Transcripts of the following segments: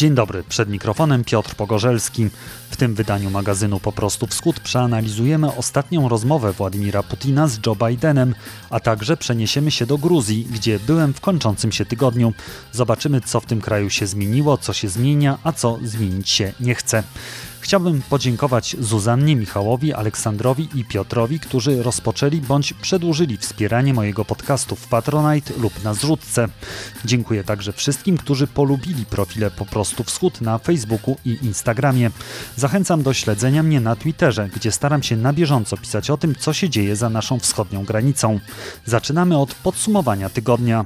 Dzień dobry, przed mikrofonem Piotr Pogorzelski. W tym wydaniu magazynu Po prostu Wschód przeanalizujemy ostatnią rozmowę Władimira Putina z Joe Bidenem, a także przeniesiemy się do Gruzji, gdzie byłem w kończącym się tygodniu. Zobaczymy, co w tym kraju się zmieniło, co się zmienia, a co zmienić się nie chce. Chciałbym podziękować Zuzannie, Michałowi, Aleksandrowi i Piotrowi, którzy rozpoczęli bądź przedłużyli wspieranie mojego podcastu w Patronite lub na zrzutce. Dziękuję także wszystkim, którzy polubili profile Po prostu Wschód na Facebooku i Instagramie. Zachęcam do śledzenia mnie na Twitterze, gdzie staram się na bieżąco pisać o tym, co się dzieje za naszą wschodnią granicą. Zaczynamy od podsumowania tygodnia.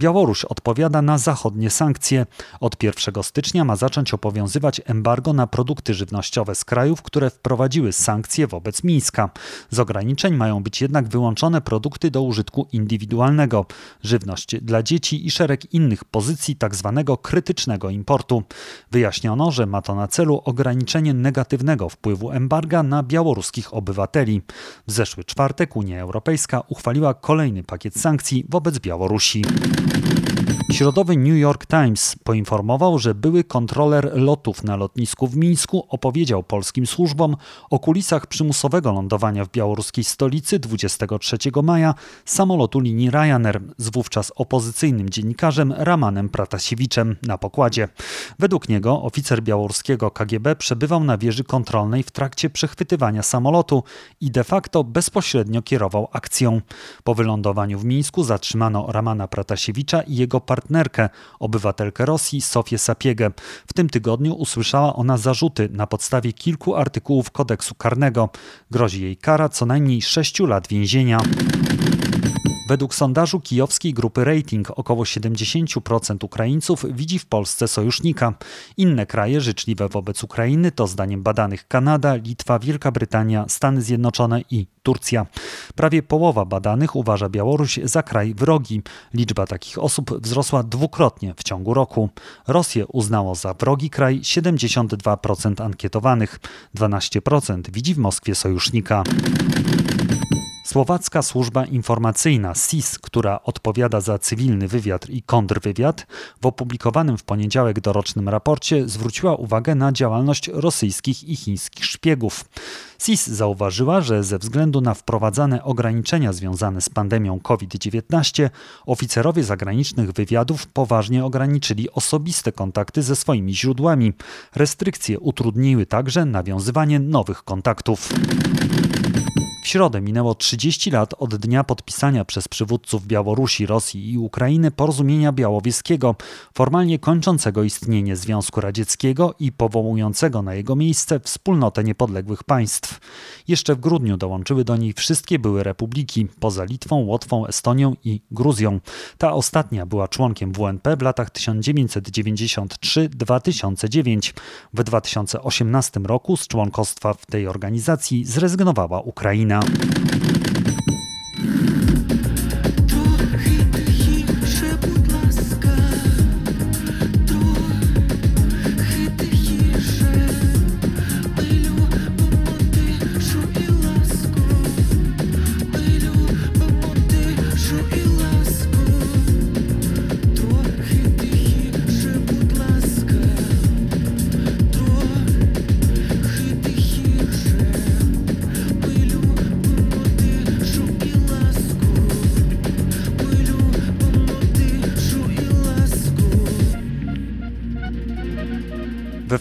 Białoruś odpowiada na zachodnie sankcje. Od 1 stycznia ma zacząć obowiązywać embargo na produkty żywnościowe z krajów, które wprowadziły sankcje wobec Mińska. Z ograniczeń mają być jednak wyłączone produkty do użytku indywidualnego, żywność dla dzieci i szereg innych pozycji tzw. Tak krytycznego importu. Wyjaśniono, że ma to na celu ograniczenie negatywnego wpływu embarga na białoruskich obywateli. W zeszły czwartek Unia Europejska uchwaliła kolejny pakiet sankcji wobec Białorusi. Środowy New York Times poinformował, że były kontroler lotów na lotnisku w Mińsku opowiedział polskim służbom o kulisach przymusowego lądowania w białoruskiej stolicy 23 maja samolotu linii Ryanair z wówczas opozycyjnym dziennikarzem Ramanem Pratasiewiczem na pokładzie. Według niego oficer białoruskiego KGB przebywał na wieży kontrolnej w trakcie przechwytywania samolotu i de facto bezpośrednio kierował akcją. Po wylądowaniu w Mińsku zatrzymano Ramana Pratasiewicza i jego partnera partnerkę, obywatelkę Rosji Sofię Sapiegę. W tym tygodniu usłyszała ona zarzuty na podstawie kilku artykułów kodeksu karnego. Grozi jej kara co najmniej 6 lat więzienia. Według sondażu kijowskiej grupy Rating około 70% Ukraińców widzi w Polsce sojusznika. Inne kraje życzliwe wobec Ukrainy to zdaniem badanych Kanada, Litwa, Wielka Brytania, Stany Zjednoczone i Turcja. Prawie połowa badanych uważa Białoruś za kraj wrogi. Liczba takich osób wzrosła dwukrotnie w ciągu roku. Rosję uznało za wrogi kraj 72% ankietowanych. 12% widzi w Moskwie sojusznika. Słowacka służba informacyjna SIS, która odpowiada za cywilny wywiad i kontrwywiad, w opublikowanym w poniedziałek dorocznym raporcie zwróciła uwagę na działalność rosyjskich i chińskich szpiegów. SIS zauważyła, że ze względu na wprowadzane ograniczenia związane z pandemią COVID-19, oficerowie zagranicznych wywiadów poważnie ograniczyli osobiste kontakty ze swoimi źródłami. Restrykcje utrudniły także nawiązywanie nowych kontaktów. Środę minęło 30 lat od dnia podpisania przez przywódców Białorusi, Rosji i Ukrainy porozumienia białowieskiego, formalnie kończącego istnienie Związku Radzieckiego i powołującego na jego miejsce wspólnotę niepodległych państw. Jeszcze w grudniu dołączyły do niej wszystkie były republiki, poza Litwą, Łotwą, Estonią i Gruzją. Ta ostatnia była członkiem WNP w latach 1993-2009. W 2018 roku z członkostwa w tej organizacji zrezygnowała Ukraina. out.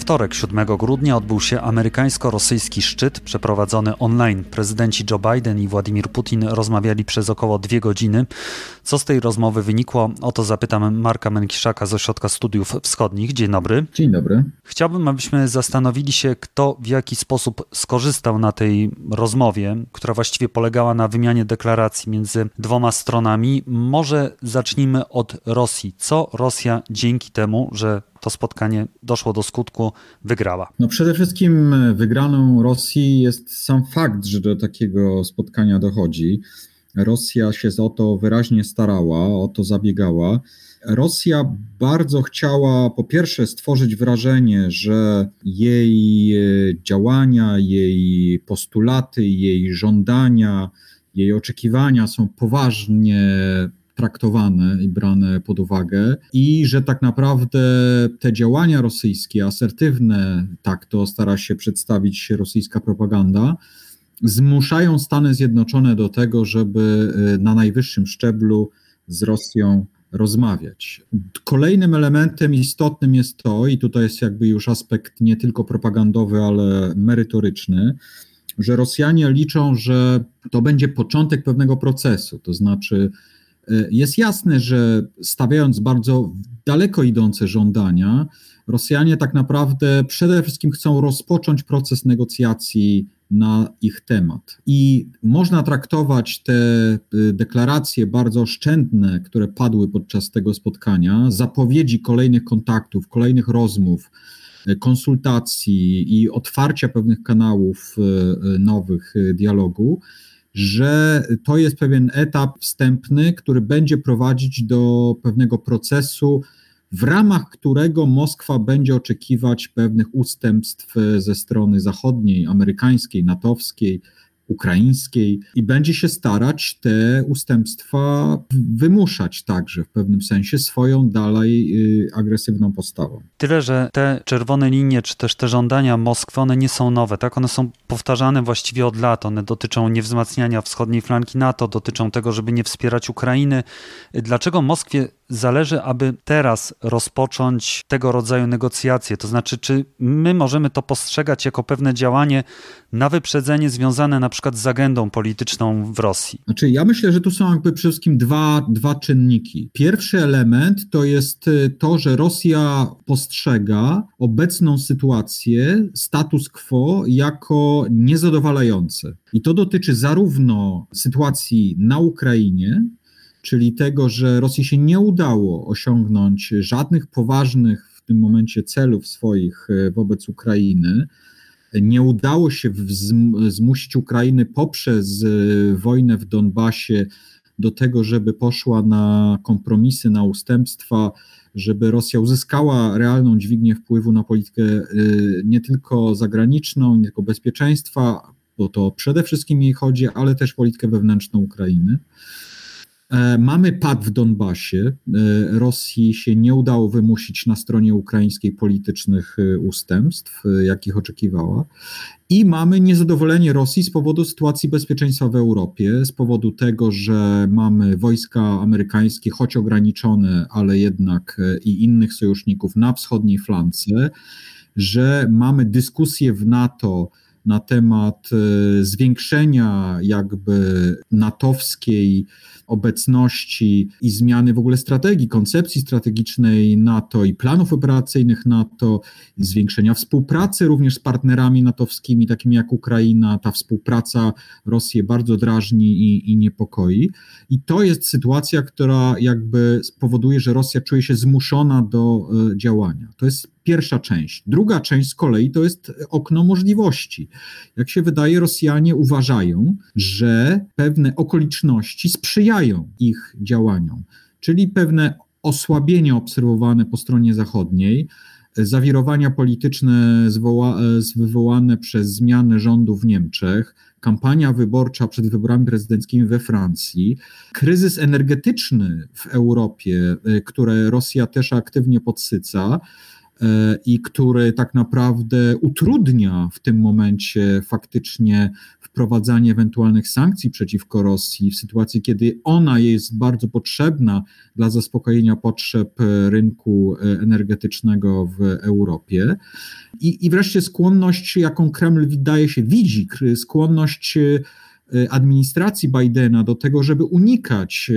Wtorek 7 grudnia odbył się amerykańsko-rosyjski szczyt przeprowadzony online. Prezydenci Joe Biden i Władimir Putin rozmawiali przez około dwie godziny. Co z tej rozmowy wynikło? O to zapytam Marka Menkiszaka z Ośrodka Studiów Wschodnich. Dzień dobry. Dzień dobry. Chciałbym, abyśmy zastanowili się, kto w jaki sposób skorzystał na tej rozmowie, która właściwie polegała na wymianie deklaracji między dwoma stronami. Może zacznijmy od Rosji. Co Rosja dzięki temu, że to spotkanie doszło do skutku, wygrała? No przede wszystkim wygraną Rosji jest sam fakt, że do takiego spotkania dochodzi. Rosja się o to wyraźnie starała, o to zabiegała. Rosja bardzo chciała po pierwsze stworzyć wrażenie, że jej działania, jej postulaty, jej żądania, jej oczekiwania są poważnie traktowane i brane pod uwagę i że tak naprawdę te działania rosyjskie, asertywne, tak to stara się przedstawić rosyjska propaganda, zmuszają Stany Zjednoczone do tego, żeby y, na najwyższym szczeblu z Rosją rozmawiać. Kolejnym elementem istotnym jest to, i tutaj jest jakby już aspekt nie tylko propagandowy, ale merytoryczny, że Rosjanie liczą, że to będzie początek pewnego procesu. To znaczy, jest jasne, że stawiając bardzo daleko idące żądania, Rosjanie tak naprawdę przede wszystkim chcą rozpocząć proces negocjacji na ich temat. I można traktować te y, deklaracje bardzo oszczędne, które padły podczas tego spotkania, zapowiedzi kolejnych kontaktów, kolejnych rozmów, y, konsultacji i otwarcia pewnych kanałów nowych dialogu, że to jest pewien etap wstępny, który będzie prowadzić do pewnego procesu w ramach którego Moskwa będzie oczekiwać pewnych ustępstw ze strony zachodniej, amerykańskiej, natowskiej, ukraińskiej i będzie się starać te ustępstwa wymuszać także w pewnym sensie swoją dalej y, agresywną postawą. Tyle, że te czerwone linie, czy też te żądania Moskwy, one nie są nowe, tak? One są powtarzane właściwie od lat. One dotyczą niewzmacniania wschodniej flanki NATO, dotyczą tego, żeby nie wspierać Ukrainy. Dlaczego Moskwie zależy, aby teraz rozpocząć tego rodzaju negocjacje? To znaczy, czy my możemy to postrzegać jako pewne działanie na wyprzedzenie związane na przykład z agendą polityczną w Rosji? Znaczy, ja myślę, że tu są jakby przede wszystkim dwa, dwa czynniki. Pierwszy element to jest y, to, że Rosja postrzega obecną sytuację, status quo jako niezadowalający. I to dotyczy zarówno sytuacji na Ukrainie, czyli tego, że Rosji się nie udało osiągnąć żadnych poważnych w tym momencie celów swoich e, wobec Ukrainy. Nie udało się zmusić Ukrainy poprzez e, wojnę w Donbasie do tego, żeby poszła na kompromisy, na ustępstwa, żeby Rosja uzyskała realną dźwignię wpływu na politykę e, nie tylko zagraniczną, nie tylko bezpieczeństwa, bo to przede wszystkim jej chodzi, ale też politykę wewnętrzną Ukrainy. E, mamy pad w Donbasie. E, Rosji się nie udało wymusić na stronie ukraińskiej politycznych e, ustępstw, jakich oczekiwała. I mamy niezadowolenie Rosji z powodu sytuacji bezpieczeństwa w Europie, z powodu tego, że mamy wojska amerykańskie, choć ograniczone, ale jednak i innych sojuszników na wschodniej flance, że mamy dyskusję w NATO na temat zwiększenia jakby natowskiej obecności i zmiany w ogóle strategii, koncepcji strategicznej NATO i planów operacyjnych NATO, zwiększenia współpracy również z partnerami natowskimi, takimi jak Ukraina. Ta współpraca Rosję bardzo drażni i, i niepokoi. I to jest sytuacja, która jakby spowoduje, że Rosja czuje się zmuszona do e, działania. To jest pierwsza część. Druga część z kolei to jest okno możliwości. Jak się wydaje, Rosjanie uważają, że pewne okoliczności sprzyjają ich działaniom, czyli pewne osłabienia obserwowane po stronie zachodniej, zawirowania polityczne wywołane przez zmiany rządu w Niemczech, kampania wyborcza przed wyborami prezydenckimi we Francji, kryzys energetyczny w Europie, y, które Rosja też aktywnie podsyca, i który tak naprawdę utrudnia w tym momencie faktycznie wprowadzanie ewentualnych sankcji przeciwko Rosji w sytuacji, kiedy ona jest bardzo potrzebna dla zaspokojenia potrzeb rynku energetycznego w Europie. I, i wreszcie skłonność, jaką Kreml wydaje się widzi, skłonność administracji Bidena do tego, żeby unikać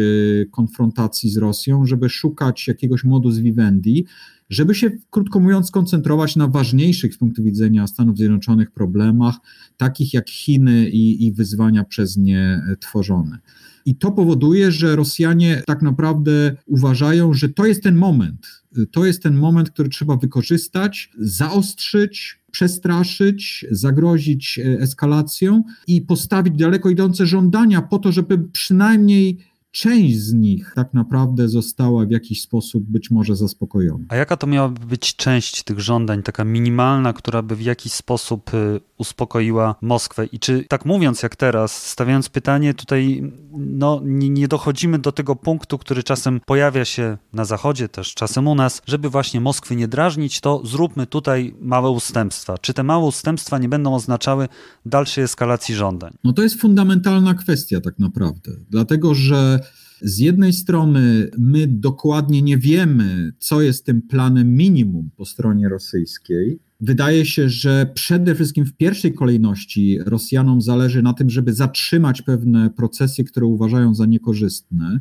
konfrontacji z Rosją, żeby szukać jakiegoś modus vivendi, żeby się, krótko mówiąc, skoncentrować na ważniejszych z punktu widzenia Stanów Zjednoczonych problemach, takich jak Chiny i, i wyzwania przez nie tworzone. I to powoduje, że Rosjanie tak naprawdę uważają, że to jest ten moment. To jest ten moment, który trzeba wykorzystać, zaostrzyć, przestraszyć, zagrozić eskalacją i postawić daleko idące żądania po to, żeby przynajmniej część z nich tak naprawdę została w jakiś sposób być może zaspokojona. A jaka to miałaby być część tych żądań, taka minimalna, która by w jakiś sposób y, uspokoiła Moskwę? I czy tak mówiąc jak teraz, stawiając pytanie, tutaj no, nie, nie dochodzimy do tego punktu, który czasem pojawia się na Zachodzie, też czasem u nas, żeby właśnie Moskwy nie drażnić, to zróbmy tutaj małe ustępstwa. Czy te małe ustępstwa nie będą oznaczały dalszej eskalacji żądań? No to jest fundamentalna kwestia tak naprawdę, dlatego że z jednej strony my dokładnie nie wiemy, co jest tym planem minimum po stronie rosyjskiej. Wydaje się, że przede wszystkim w pierwszej kolejności Rosjanom zależy na tym, żeby zatrzymać pewne procesy, które uważają za niekorzystne.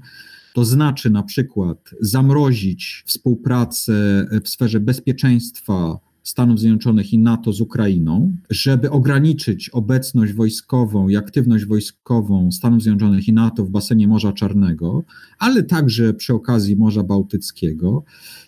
To znaczy na przykład zamrozić współpracę w sferze bezpieczeństwa Stanów Zjednoczonych i NATO z Ukrainą, żeby ograniczyć obecność wojskową i aktywność wojskową Stanów Zjednoczonych i NATO w basenie Morza Czarnego, ale także przy okazji Morza Bałtyckiego,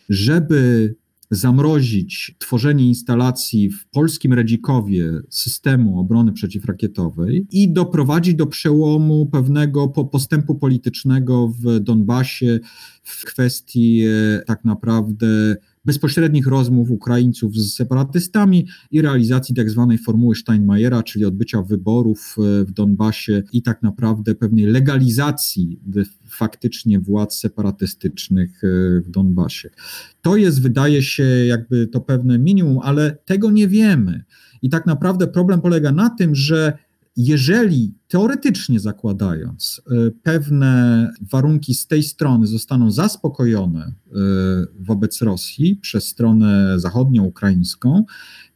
żeby zamrozić tworzenie instalacji w polskim Redzikowie systemu obrony przeciwrakietowej i doprowadzić do przełomu pewnego postępu politycznego w Donbasie w kwestii e, tak naprawdę bezpośrednich rozmów Ukraińców z separatystami i realizacji tak zwanej formuły Steinmeiera, czyli odbycia wyborów e, w Donbasie i tak naprawdę pewnej legalizacji faktycznie władz separatystycznych e, w Donbasie. To jest, wydaje się, jakby to pewne minimum, ale tego nie wiemy. I tak naprawdę problem polega na tym, że jeżeli teoretycznie zakładając, e, pewne warunki z tej strony zostaną zaspokojone e, wobec Rosji przez stronę zachodnią, ukraińską,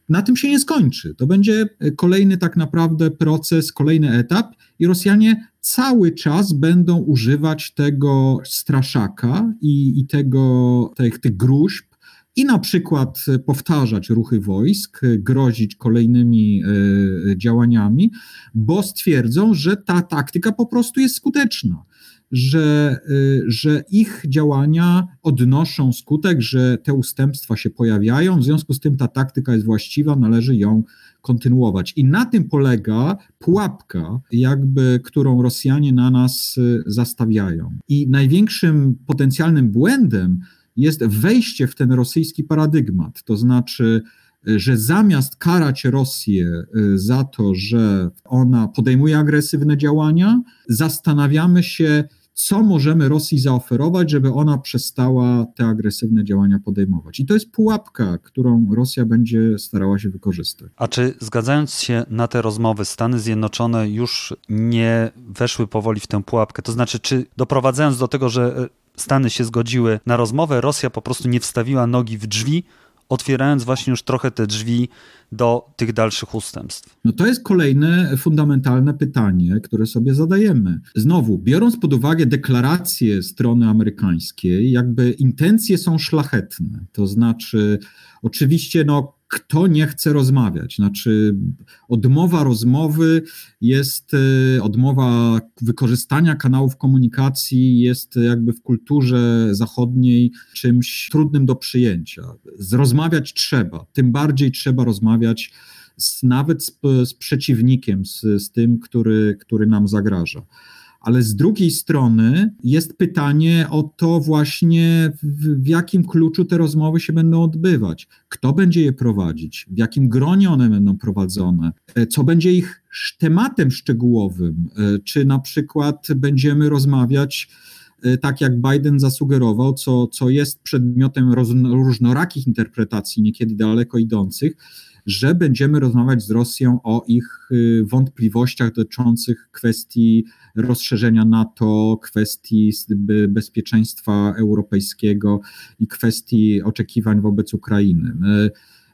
na tym się nie skończy. To będzie kolejny tak naprawdę proces, kolejny etap i Rosjanie cały czas będą używać tego straszaka i, i tego, tych, tych gruźb i na przykład powtarzać ruchy wojsk, grozić kolejnymi e, działaniami, bo stwierdzą, że ta taktyka po prostu jest skuteczna. Że, e, że ich działania odnoszą skutek, że te ustępstwa się pojawiają, w związku z tym ta taktyka jest właściwa, należy ją kontynuować. I na tym polega pułapka, jakby, którą Rosjanie na nas e, zastawiają. I największym potencjalnym błędem jest wejście w ten rosyjski paradygmat. To znaczy, że zamiast karać Rosję y, za to, że ona podejmuje agresywne działania, zastanawiamy się, co możemy Rosji zaoferować, żeby ona przestała te agresywne działania podejmować. I to jest pułapka, którą Rosja będzie starała się wykorzystać. A czy zgadzając się na te rozmowy, Stany Zjednoczone już nie weszły powoli w tę pułapkę? To znaczy, czy doprowadzając do tego, że Stany się zgodziły na rozmowę, Rosja po prostu nie wstawiła nogi w drzwi, otwierając właśnie już trochę te drzwi do tych dalszych ustępstw? No to jest kolejne fundamentalne pytanie, które sobie zadajemy. Znowu, biorąc pod uwagę deklaracje strony amerykańskiej, jakby intencje są szlachetne. To znaczy, oczywiście, no, kto nie chce rozmawiać. Znaczy, odmowa rozmowy jest, y, odmowa wykorzystania kanałów komunikacji jest jakby w kulturze zachodniej czymś trudnym do przyjęcia. Rozmawiać trzeba, tym bardziej trzeba rozmawiać z, nawet z, z przeciwnikiem, z, z tym, który, który nam zagraża ale z drugiej strony jest pytanie o to właśnie, w, w, jakim kluczu te rozmowy się będą odbywać, kto będzie je prowadzić, w jakim gronie one będą prowadzone, e, co będzie ich tematem szczegółowym, e, czy na przykład będziemy rozmawiać e, tak jak Biden zasugerował, co, co jest przedmiotem roz, różnorakich interpretacji, niekiedy daleko idących, że będziemy rozmawiać z Rosją o ich y, wątpliwościach dotyczących kwestii rozszerzenia NATO, kwestii bezpieczeństwa europejskiego i kwestii oczekiwań wobec Ukrainy.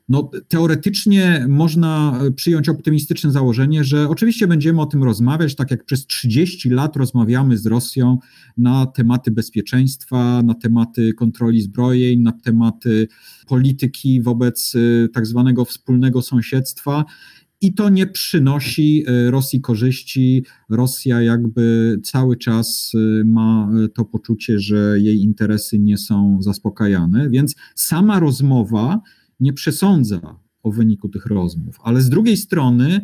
No, teoretycznie można przyjąć optymistyczne założenie, że oczywiście będziemy o tym rozmawiać, tak jak przez 30 lat rozmawiamy z Rosją na tematy bezpieczeństwa, na tematy kontroli zbrojeń, na tematy polityki wobec y, tak zwanego wspólnego sąsiedztwa. I to nie przynosi y, Rosji korzyści. Rosja jakby cały czas ma to poczucie, że jej interesy nie są zaspokajane, więc sama rozmowa nie przesądza o wyniku tych rozmów. Ale z drugiej strony,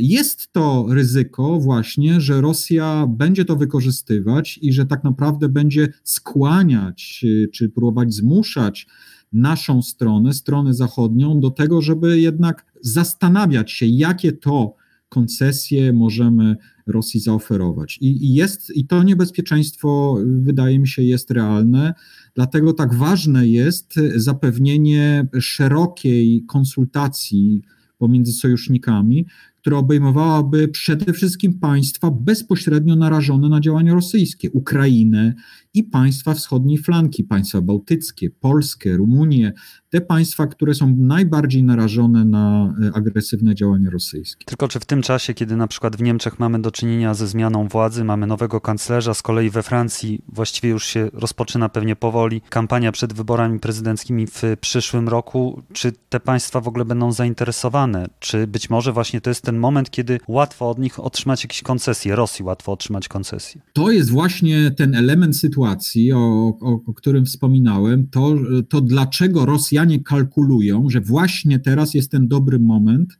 jest to ryzyko właśnie, że Rosja będzie to wykorzystywać i że tak naprawdę będzie skłaniać czy próbować zmuszać naszą stronę, stronę zachodnią, do tego, żeby jednak zastanawiać się, jakie to koncesje możemy Rosji zaoferować. I, i, jest, I to niebezpieczeństwo, wydaje mi się, jest realne. Dlatego tak ważne jest zapewnienie szerokiej konsultacji pomiędzy sojusznikami, która obejmowałaby przede wszystkim państwa bezpośrednio narażone na działania rosyjskie Ukrainę i państwa wschodniej flanki, państwa bałtyckie, Polskę, Rumunię, te państwa, które są najbardziej narażone na e, agresywne działania rosyjskie. Tylko czy w tym czasie, kiedy na przykład w Niemczech mamy do czynienia ze zmianą władzy, mamy nowego kanclerza, z kolei we Francji właściwie już się rozpoczyna pewnie powoli kampania przed wyborami prezydenckimi w przyszłym roku, czy te państwa w ogóle będą zainteresowane? Czy być może właśnie to jest ten moment, kiedy łatwo od nich otrzymać jakieś koncesje, Rosji łatwo otrzymać koncesje? To jest właśnie ten element sytuacji, o, o, o którym wspominałem, to, to dlaczego Rosja Rosjanie kalkulują, że właśnie teraz jest ten dobry moment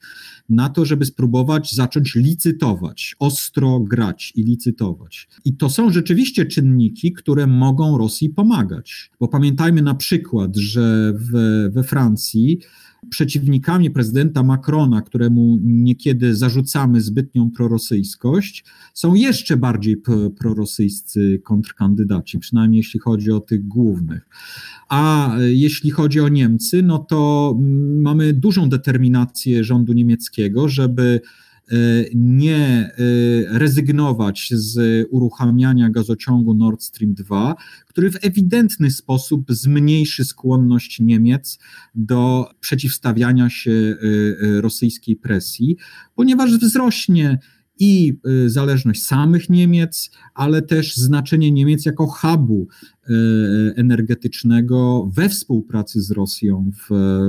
na to, żeby spróbować zacząć licytować, ostro grać i licytować. I to są rzeczywiście czynniki, które mogą Rosji pomagać. Bo pamiętajmy na przykład, że w, we Francji przeciwnikami prezydenta Macrona, któremu niekiedy zarzucamy zbytnią prorosyjskość, są jeszcze bardziej prorosyjscy kontrkandydaci, przynajmniej jeśli chodzi o tych głównych. A jeśli chodzi o Niemcy, no to mm, mamy dużą determinację rządu niemieckiego, żeby E, nie e, rezygnować z uruchamiania gazociągu Nord Stream 2, który w ewidentny sposób zmniejszy skłonność Niemiec do przeciwstawiania się e, rosyjskiej presji, ponieważ wzrośnie i y, zależność samych Niemiec, ale też znaczenie Niemiec jako hubu y, energetycznego we współpracy z Rosją w,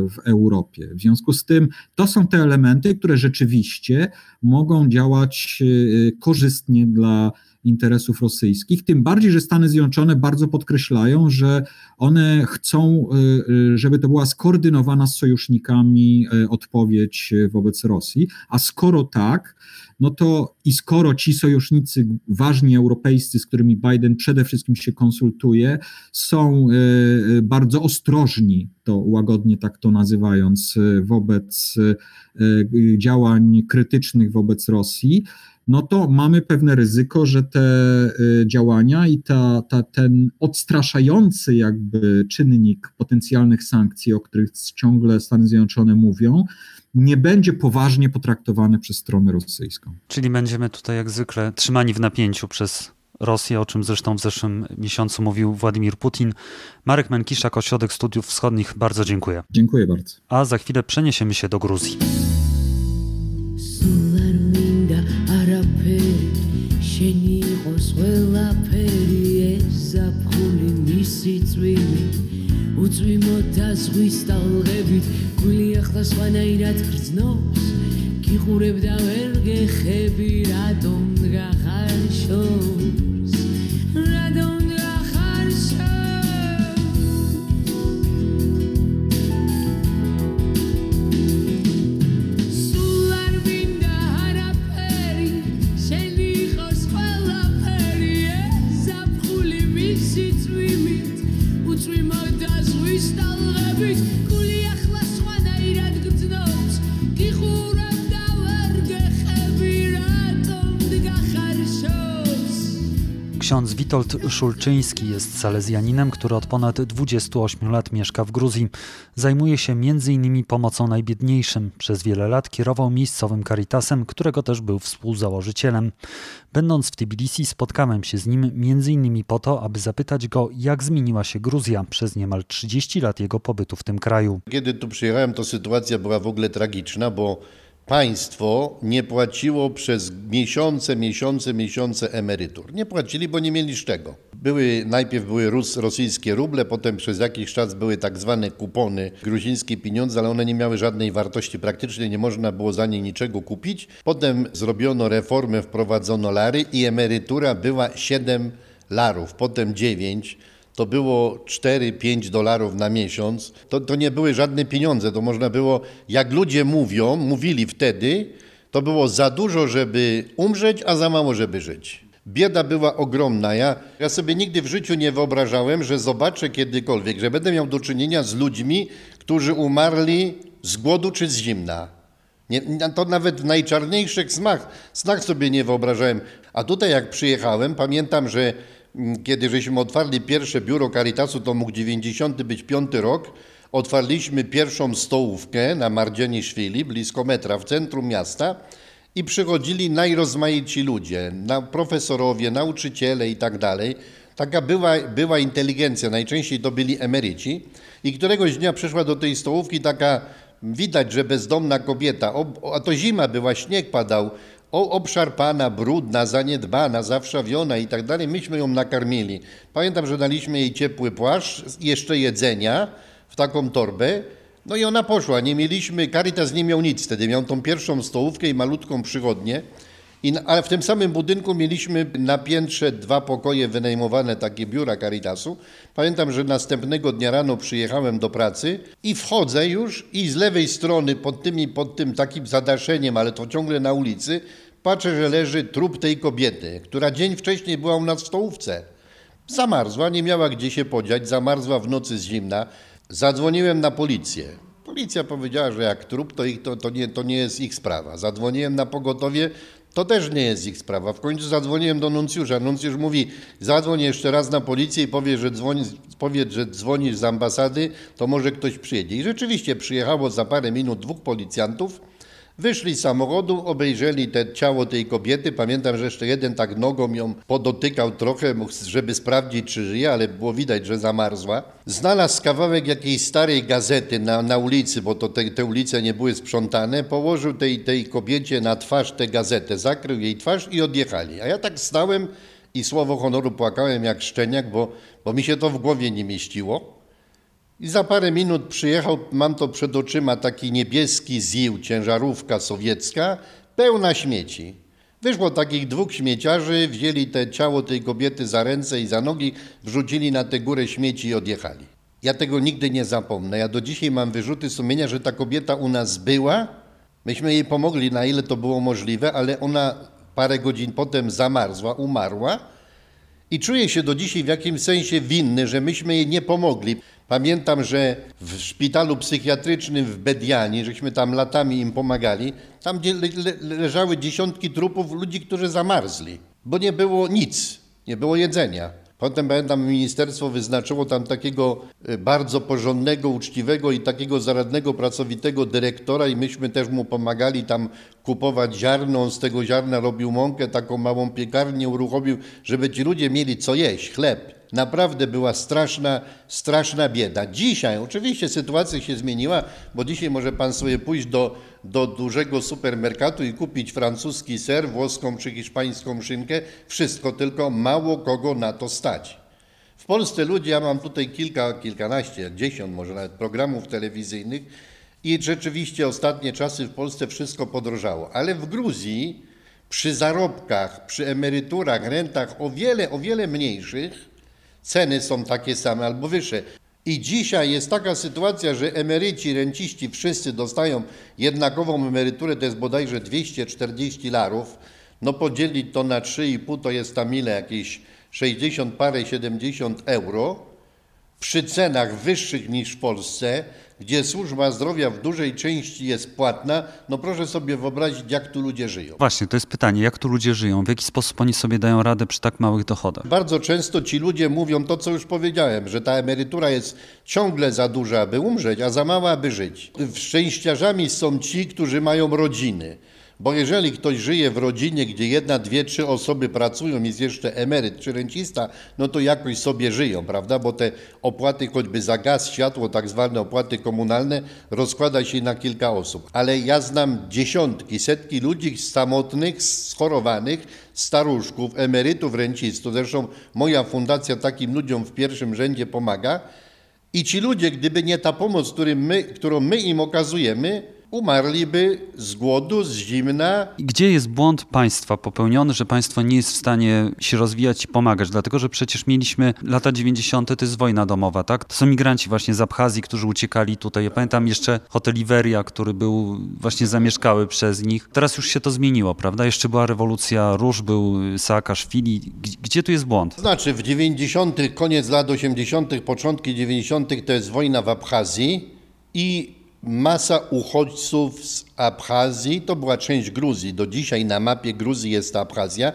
w Europie. W związku z tym to są te elementy, które rzeczywiście mogą działać y, korzystnie dla interesów rosyjskich, tym bardziej, że Stany Zjednoczone bardzo podkreślają, że one chcą, żeby to była skoordynowana z sojusznikami odpowiedź wobec Rosji, a skoro tak, no to i skoro ci sojusznicy ważni europejscy, z którymi Biden przede wszystkim się konsultuje, są bardzo ostrożni, to łagodnie tak to nazywając, wobec działań krytycznych wobec Rosji, no to mamy pewne ryzyko, że te działania i ta, ta, ten odstraszający jakby czynnik potencjalnych sankcji, o których ciągle Stany Zjednoczone mówią, nie będzie poważnie potraktowany przez stronę rosyjską. Czyli będziemy tutaj jak zwykle trzymani w napięciu przez Rosję, o czym zresztą w zeszłym miesiącu mówił Władimir Putin. Marek Menkiszak, Ośrodek Studiów Wschodnich, bardzo dziękuję. Dziękuję bardzo. A za chwilę przeniesiemy się do Gruzji. შენი იყოს ყველაფერი ეს ზაფხული მისი წვიმი უწვიმოთ და ზღვის ტალღებით გვილი ახლა სხვანაირად გრძნობს. გიყურებ და ვერ გეხები რატომ გახარ შოვს Ksiądz Witold Szulczyński jest salezjaninem, który od ponad 28 lat mieszka w Gruzji. Zajmuje się m.in. pomocą najbiedniejszym. Przez wiele lat kierował miejscowym Caritasem, którego też był współzałożycielem. Będąc w Tbilisi spotkałem się z nim m.in. po to, aby zapytać go, jak zmieniła się Gruzja przez niemal 30 lat jego pobytu w tym kraju. Kiedy tu przyjechałem, to sytuacja była w ogóle tragiczna, bo państwo nie płaciło przez miesiące, miesiące, miesiące emerytur. Nie płacili, bo nie mieli z czego. Były, najpierw były Rus, rosyjskie ruble, potem przez jakiś czas były tak zwane kupony, gruzińskie pieniądze, ale one nie miały żadnej wartości praktycznej, nie można było za nie niczego kupić. Potem zrobiono reformę, wprowadzono lary i emerytura była 7 larów, potem 9 to było 4-5 dolarów na miesiąc, to, to nie były żadne pieniądze. To można było, jak ludzie mówią, mówili wtedy, To było za dużo, żeby umrzeć, a za mało, żeby żyć. Bieda była ogromna. Ja, ja sobie nigdy w życiu nie wyobrażałem, że zobaczę kiedykolwiek, że będę miał do czynienia z ludźmi, którzy umarli z głodu czy z zimna. Nie, to nawet w najczarniejszych snach, snach sobie nie wyobrażałem. A tutaj jak przyjechałem, pamiętam, że kiedy żeśmy otwarli pierwsze biuro Caritasu, to mógł 90 być piąty rok, otwarliśmy pierwszą stołówkę na Mardzieni Szwili, blisko metra, w centrum miasta i przychodzili najrozmaici ludzie, na profesorowie, nauczyciele i tak dalej. Taka była, była inteligencja, najczęściej to byli emeryci. I któregoś dnia przyszła do tej stołówki taka, widać, że bezdomna kobieta, a to zima była, śnieg padał, obszarpana, brudna, zaniedbana, zawszawiona i tak dalej. Myśmy ją nakarmili. Pamiętam, że daliśmy jej ciepły płaszcz, jeszcze jedzenia w taką torbę no i ona poszła. Nie mieliśmy, Caritas nie miał nic wtedy. Miał tą pierwszą stołówkę i malutką przychodnię. I, ale w tym samym budynku mieliśmy na piętrze dwa pokoje wynajmowane, takie biura Caritasu. Pamiętam, że następnego dnia rano przyjechałem do pracy i wchodzę już i z lewej strony pod, tymi, pod tym takim zadaszeniem, ale to ciągle na ulicy, patrzę, że leży trup tej kobiety, która dzień wcześniej była u nas w stołówce. Zamarzła, nie miała gdzie się podziać, zamarzła w nocy z zimna. Zadzwoniłem na policję. Policja powiedziała, że jak trup, to, ich, to, to, nie, to nie jest ich sprawa. Zadzwoniłem na pogotowie, to też nie jest ich sprawa. W końcu zadzwoniłem do nuncjusza. Nuncjusz mówi, zadzwoń jeszcze raz na policję i powie, że dzwoni, powiedz, że dzwonisz z ambasady, to może ktoś przyjedzie. I rzeczywiście przyjechało za parę minut dwóch policjantów, Wyszli z samochodu, obejrzeli te ciało tej kobiety. Pamiętam, że jeszcze jeden tak nogą ją podotykał trochę, żeby sprawdzić, czy żyje, ale było widać, że zamarzła. Znalazł kawałek jakiejś starej gazety na, na ulicy, bo to te, te ulice nie były sprzątane. Położył tej, tej kobiecie na twarz tę gazetę, zakrył jej twarz i odjechali. A ja tak stałem i słowo honoru płakałem jak szczeniak, bo, bo mi się to w głowie nie mieściło. I za parę minut przyjechał, mam to przed oczyma, taki niebieski ził, ciężarówka sowiecka, pełna śmieci. Wyszło takich dwóch śmieciarzy, wzięli te ciało tej kobiety za ręce i za nogi, wrzucili na tę górę śmieci i odjechali. Ja tego nigdy nie zapomnę. Ja do dzisiaj mam wyrzuty sumienia, że ta kobieta u nas była. Myśmy jej pomogli, na ile to było możliwe, ale ona parę godzin potem zamarzła, umarła. I czuję się do dzisiaj w jakimś sensie winny, że myśmy jej nie pomogli. Pamiętam, że w szpitalu psychiatrycznym w Bedianie, żeśmy tam latami im pomagali, tam leżały dziesiątki trupów ludzi, którzy zamarzli, bo nie było nic, nie było jedzenia. Potem pamiętam, ministerstwo wyznaczyło tam takiego e, bardzo porządnego, uczciwego i takiego zaradnego, pracowitego dyrektora i myśmy też mu pomagali tam kupować ziarno. On z tego ziarna robił mąkę, taką małą piekarnię uruchomił, żeby ci ludzie mieli co jeść, chleb. Naprawdę była straszna, straszna bieda. Dzisiaj oczywiście sytuacja się zmieniła, bo dzisiaj może pan sobie pójść do, do dużego supermerkatu i kupić francuski ser, włoską czy hiszpańską szynkę. Wszystko, tylko mało kogo na to stać. W Polsce ludzie, ja mam tutaj kilka, kilkanaście, dziesiąt może nawet programów telewizyjnych i rzeczywiście ostatnie czasy w Polsce wszystko podrożało. Ale w Gruzji przy zarobkach, przy emeryturach, rentach o wiele, o wiele mniejszych, ceny są takie same albo wyższe. I dzisiaj jest taka sytuacja, że emeryci, renciści wszyscy dostają jednakową emeryturę, to jest bodajże 240 larów. No podzielić to na 3,5 to jest tam ile? Jakieś 60 parę, 70 euro. Przy cenach wyższych niż w Polsce, gdzie służba zdrowia w dużej części jest płatna, no proszę sobie wyobrazić, jak tu ludzie żyją. Właśnie, to jest pytanie, jak tu ludzie żyją, w jaki sposób oni sobie dają radę przy tak małych dochodach? Bardzo często ci ludzie mówią to, co już powiedziałem, że ta emerytura jest ciągle za duża, aby umrzeć, a za mała, aby żyć. Szczęściarzami są ci, którzy mają rodziny. Bo jeżeli ktoś żyje w rodzinie, gdzie jedna, dwie, trzy osoby pracują, jest jeszcze emeryt czy rencista, no to jakoś sobie żyją, prawda? Bo te opłaty choćby za gaz, światło, tak zwane opłaty komunalne, rozkłada się na kilka osób. Ale ja znam dziesiątki, setki ludzi samotnych, schorowanych, staruszków, emerytów, rencistów. Zresztą moja fundacja takim ludziom w pierwszym rzędzie pomaga. I ci ludzie, gdyby nie ta pomoc, my, którą my im okazujemy, umarliby z głodu, z zimna. Gdzie jest błąd państwa popełniony, że państwo nie jest w stanie się rozwijać i pomagać? Dlatego, że przecież mieliśmy lata 90. to jest wojna domowa, tak? To są migranci właśnie z Abchazji, którzy uciekali tutaj. Ja pamiętam jeszcze hotel Iveria, który był właśnie zamieszkały przez nich. Teraz już się to zmieniło, prawda? Jeszcze była rewolucja róż, był Saakaszwili. Gdzie tu jest błąd? Znaczy w 90., koniec lat 80., początki 90. to jest wojna w Abchazji i masa uchodźców z Abchazji, to była część Gruzji, do dzisiaj na mapie Gruzji jest Abchazja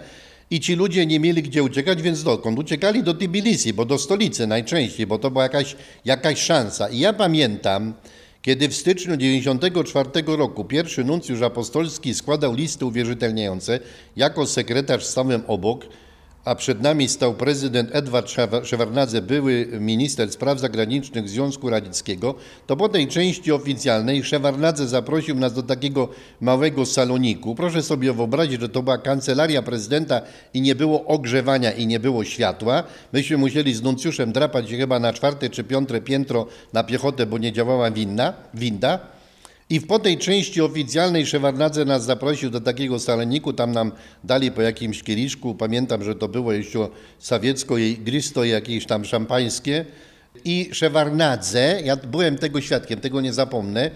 i ci ludzie nie mieli gdzie uciekać, więc dokąd? Uciekali do Tbilisi, bo do stolicy najczęściej, bo to była jakaś, jakaś szansa. I ja pamiętam, kiedy w styczniu 1994 roku pierwszy nuncjusz apostolski składał listy uwierzytelniające, jako sekretarz stałem obok, a przed nami stał prezydent Edward Szewardnadze, były minister spraw zagranicznych Związku Radzieckiego, to po tej części oficjalnej Szewardnadze zaprosił nas do takiego małego saloniku. Proszę sobie wyobrazić, że to była kancelaria prezydenta i nie było ogrzewania i nie było światła. Myśmy musieli z nuncjuszem drapać się chyba na czwarte czy piąte piętro na piechotę, bo nie działała winda. I po tej części oficjalnej Szewardnadze nas zaprosił do takiego saloniku, tam nam dali po jakimś kieliszku, pamiętam, że to było jeszcze sawiecko i gristo jakieś tam szampańskie. I Szewardnadze, ja byłem tego świadkiem, tego nie zapomnę,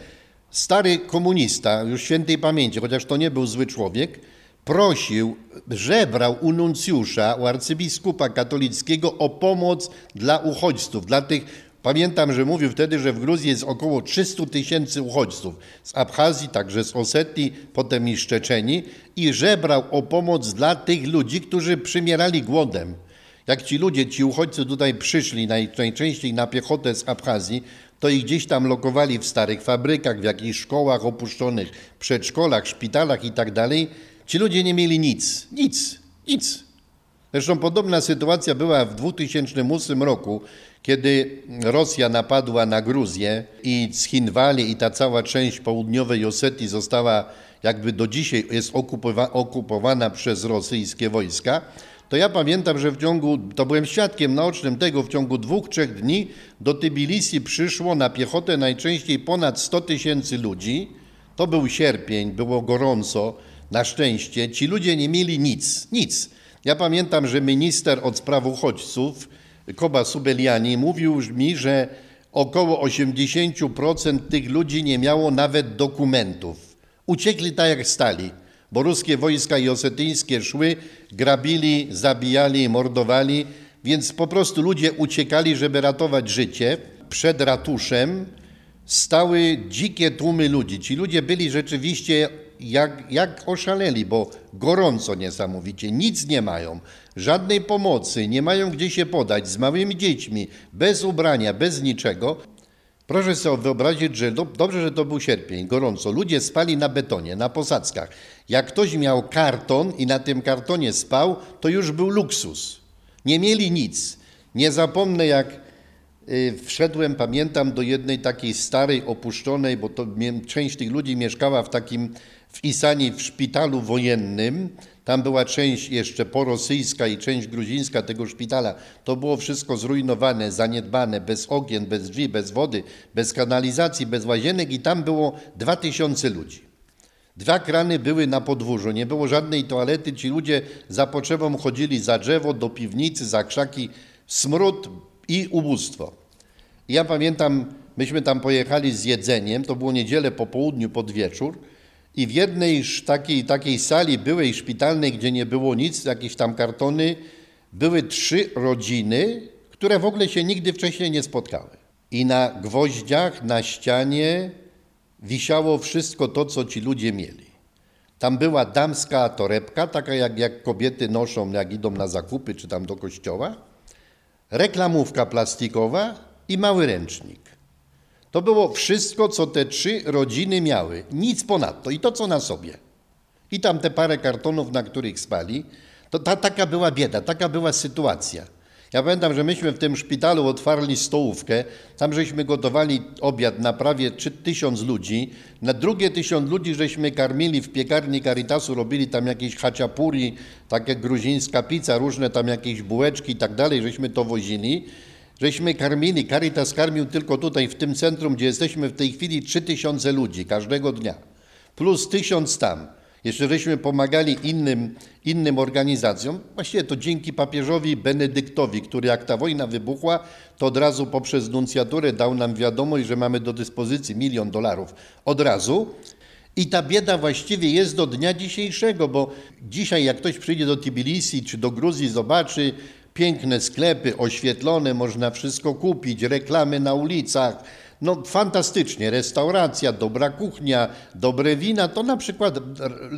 stary komunista, już świętej pamięci, chociaż to nie był zły człowiek, prosił, żebrał u nuncjusza, u arcybiskupa katolickiego o pomoc dla uchodźców, dla tych Pamiętam, że mówił wtedy, że w Gruzji jest około 300 tysięcy uchodźców z Abchazji, także z Osetii, potem i z Czeczeni i żebrał o pomoc dla tych ludzi, którzy przymierali głodem. Jak ci ludzie, ci uchodźcy tutaj przyszli najczęściej na piechotę z Abchazji, to ich gdzieś tam lokowali w starych fabrykach, w jakichś szkołach opuszczonych, przedszkolach, szpitalach i tak dalej. Ci ludzie nie mieli nic, nic, nic. Zresztą podobna sytuacja była w 2008 roku, kiedy Rosja napadła na Gruzję i Schinwali i ta cała część południowej Osetii została jakby do dzisiaj jest okupowa okupowana przez rosyjskie wojska, to ja pamiętam, że w ciągu, to byłem świadkiem naocznym tego, w ciągu dwóch, trzech dni do Tbilisi przyszło na piechotę najczęściej ponad 100 tysięcy ludzi. To był sierpień, było gorąco, na szczęście. Ci ludzie nie mieli nic, nic. Ja pamiętam, że minister od spraw uchodźców, Koba Subeliani, mówił mi, że około 80% tych ludzi nie miało nawet dokumentów. Uciekli tak jak stali, bo ruskie wojska i osetyńskie szły, grabili, zabijali, mordowali, więc po prostu ludzie uciekali, żeby ratować życie. Przed ratuszem stały dzikie tłumy ludzi. Ci ludzie byli rzeczywiście jak, jak oszaleli, bo gorąco niesamowicie, nic nie mają, żadnej pomocy, nie mają gdzie się podać, z małymi dziećmi, bez ubrania, bez niczego. Proszę sobie wyobrazić, że do, dobrze, że to był sierpień, gorąco. Ludzie spali na betonie, na posadzkach. Jak ktoś miał karton i na tym kartonie spał, to już był luksus. Nie mieli nic. Nie zapomnę, jak y, wszedłem, pamiętam, do jednej takiej starej, opuszczonej, bo to część tych ludzi mieszkała w takim w Isani w szpitalu wojennym. Tam była część jeszcze porosyjska i część gruzińska tego szpitala. To było wszystko zrujnowane, zaniedbane, bez okien, bez drzwi, bez wody, bez kanalizacji, bez łazienek i tam było dwa tysiące ludzi. Dwa krany były na podwórzu, nie było żadnej toalety. Ci ludzie za potrzebą chodzili za drzewo, do piwnicy, za krzaki, smród i ubóstwo. ja pamiętam, myśmy tam pojechali z jedzeniem, to było niedzielę po południu, pod wieczór i w jednej takiej, takiej sali byłej szpitalnej, gdzie nie było nic, jakieś tam kartony, były trzy rodziny, które w ogóle się nigdy wcześniej nie spotkały. I na gwoździach, na ścianie wisiało wszystko to, co ci ludzie mieli. Tam była damska torebka, taka jak, jak kobiety noszą, jak idą na zakupy czy tam do kościoła, reklamówka plastikowa i mały ręcznik. To było wszystko, co te trzy rodziny miały. Nic ponadto. I to, co na sobie. I tam te parę kartonów, na których spali. To ta, taka była bieda, taka była sytuacja. Ja pamiętam, że myśmy w tym szpitalu otwarli stołówkę, tam żeśmy gotowali obiad na prawie tysiąc ludzi. Na drugie tysiąc ludzi żeśmy karmili w piekarni Caritasu, robili tam jakieś haciapuri, takie gruzińska pizza, różne tam jakieś bułeczki i tak dalej, żeśmy to wozili. Żeśmy karmili, Caritas karmił tylko tutaj w tym centrum, gdzie jesteśmy w tej chwili 3000 ludzi każdego dnia, plus 1000 tam. Jeszcze żeśmy pomagali innym, innym organizacjom, właściwie to dzięki papieżowi Benedyktowi, który jak ta wojna wybuchła, to od razu poprzez nuncjaturę dał nam wiadomość, że mamy do dyspozycji milion dolarów. Od razu. I ta bieda właściwie jest do dnia dzisiejszego, bo dzisiaj jak ktoś przyjdzie do Tbilisi czy do Gruzji, zobaczy piękne sklepy oświetlone, można wszystko kupić, reklamy na ulicach, no fantastycznie, restauracja, dobra kuchnia, dobre wina, to na przykład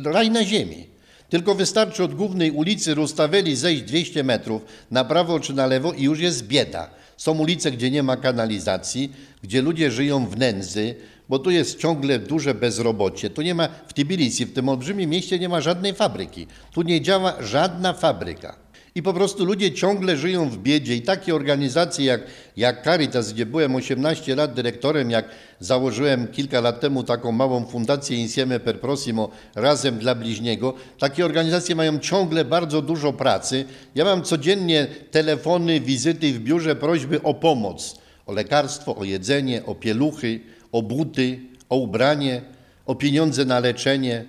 raj na ziemi. Tylko wystarczy od głównej ulicy Rustaveli zejść 200 metrów na prawo czy na lewo i już jest bieda. Są ulice, gdzie nie ma kanalizacji, gdzie ludzie żyją w nędzy, bo tu jest ciągle duże bezrobocie. Tu nie ma, w Tbilisi, w tym olbrzymim mieście nie ma żadnej fabryki. Tu nie działa żadna fabryka. I po prostu ludzie ciągle żyją w biedzie i takie organizacje jak, jak Caritas, gdzie byłem 18 lat dyrektorem, jak założyłem kilka lat temu taką małą fundację Insieme per Prossimo, razem dla bliźniego, takie organizacje mają ciągle bardzo dużo pracy. Ja mam codziennie telefony, wizyty w biurze, prośby o pomoc, o lekarstwo, o jedzenie, o pieluchy, o buty, o ubranie, o pieniądze na leczenie.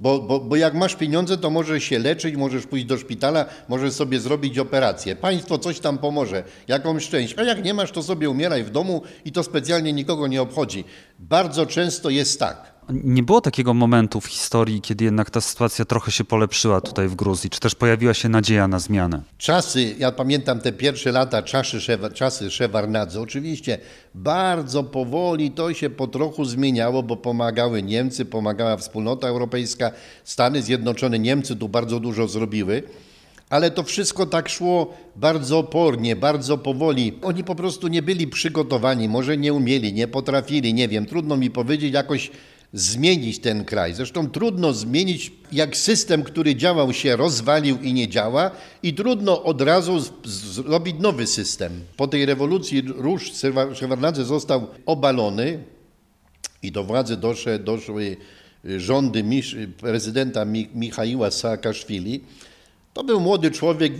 Bo, bo, bo jak masz pieniądze, to możesz się leczyć, możesz pójść do szpitala, możesz sobie zrobić operację. Państwo coś tam pomoże, jakąś część. A jak nie masz, to sobie umieraj w domu i to specjalnie nikogo nie obchodzi. Bardzo często jest tak. Nie było takiego momentu w historii, kiedy jednak ta sytuacja trochę się polepszyła tutaj w Gruzji, czy też pojawiła się nadzieja na zmianę? Czasy, ja pamiętam te pierwsze lata, czasy, czasy Szewarnadze, oczywiście bardzo powoli to się po trochu zmieniało, bo pomagały Niemcy, pomagała wspólnota europejska, Stany Zjednoczone, Niemcy tu bardzo dużo zrobiły. Ale to wszystko tak szło bardzo opornie, bardzo powoli. Oni po prostu nie byli przygotowani, może nie umieli, nie potrafili, nie wiem, trudno mi powiedzieć, jakoś zmienić ten kraj. Zresztą trudno zmienić, jak system, który działał się rozwalił i nie działa i trudno od razu zrobić nowy system. Po tej rewolucji Róż Szewardnadze został obalony i do władzy doszły, doszły rządy prezydenta Michaiła Saakaszwili. To był młody człowiek,